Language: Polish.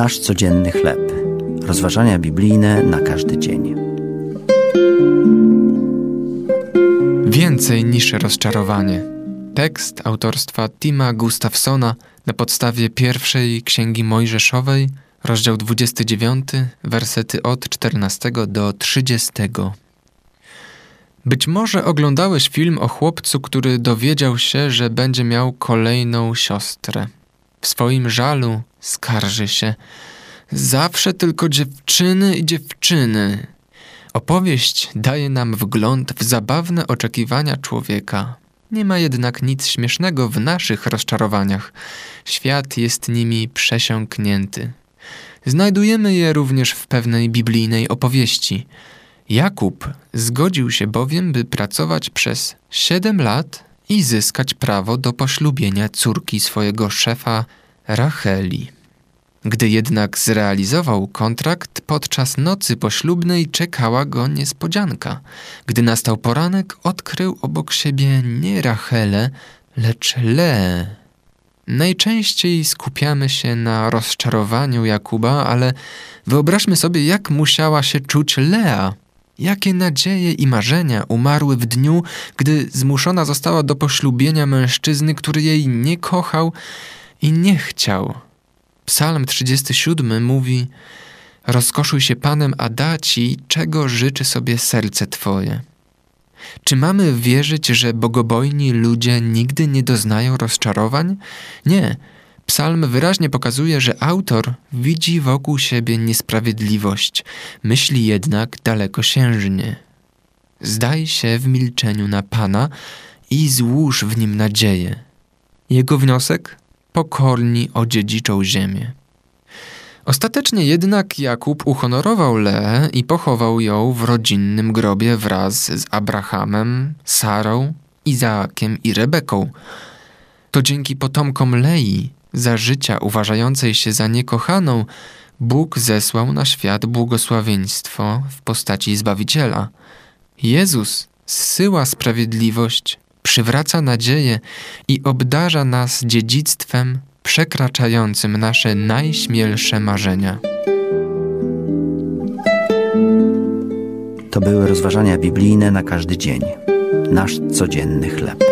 Nasz codzienny chleb. Rozważania biblijne na każdy dzień. Więcej niż rozczarowanie. Tekst autorstwa Tima Gustafsona na podstawie pierwszej księgi Mojżeszowej, rozdział 29, wersety od 14 do 30. Być może oglądałeś film o chłopcu, który dowiedział się, że będzie miał kolejną siostrę. W swoim żalu skarży się. Zawsze tylko dziewczyny i dziewczyny. Opowieść daje nam wgląd w zabawne oczekiwania człowieka. Nie ma jednak nic śmiesznego w naszych rozczarowaniach. Świat jest nimi przesiąknięty. Znajdujemy je również w pewnej biblijnej opowieści. Jakub zgodził się bowiem, by pracować przez siedem lat i zyskać prawo do poślubienia córki swojego szefa Racheli. Gdy jednak zrealizował kontrakt, podczas nocy poślubnej czekała go niespodzianka. Gdy nastał poranek, odkrył obok siebie nie Rachelę, lecz Leę. Najczęściej skupiamy się na rozczarowaniu Jakuba, ale wyobraźmy sobie, jak musiała się czuć Lea. Jakie nadzieje i marzenia umarły w dniu, gdy zmuszona została do poślubienia mężczyzny, który jej nie kochał i nie chciał. Psalm 37 mówi: Rozkoszuj się Panem, a da ci, czego życzy sobie serce Twoje. Czy mamy wierzyć, że bogobojni ludzie nigdy nie doznają rozczarowań? Nie. Psalm wyraźnie pokazuje, że autor widzi wokół siebie niesprawiedliwość, myśli jednak dalekosiężnie. Zdaj się w milczeniu na Pana i złóż w nim nadzieję. Jego wniosek? Pokorni odziedziczą ziemię. Ostatecznie jednak Jakub uhonorował Leę i pochował ją w rodzinnym grobie wraz z Abrahamem, Sarą, Izaakiem i Rebeką. To dzięki potomkom Lei, za życia uważającej się za niekochaną, Bóg zesłał na świat błogosławieństwo w postaci Zbawiciela. Jezus zsyła sprawiedliwość, przywraca nadzieję i obdarza nas dziedzictwem przekraczającym nasze najśmielsze marzenia. To były rozważania biblijne na każdy dzień. Nasz codzienny chleb.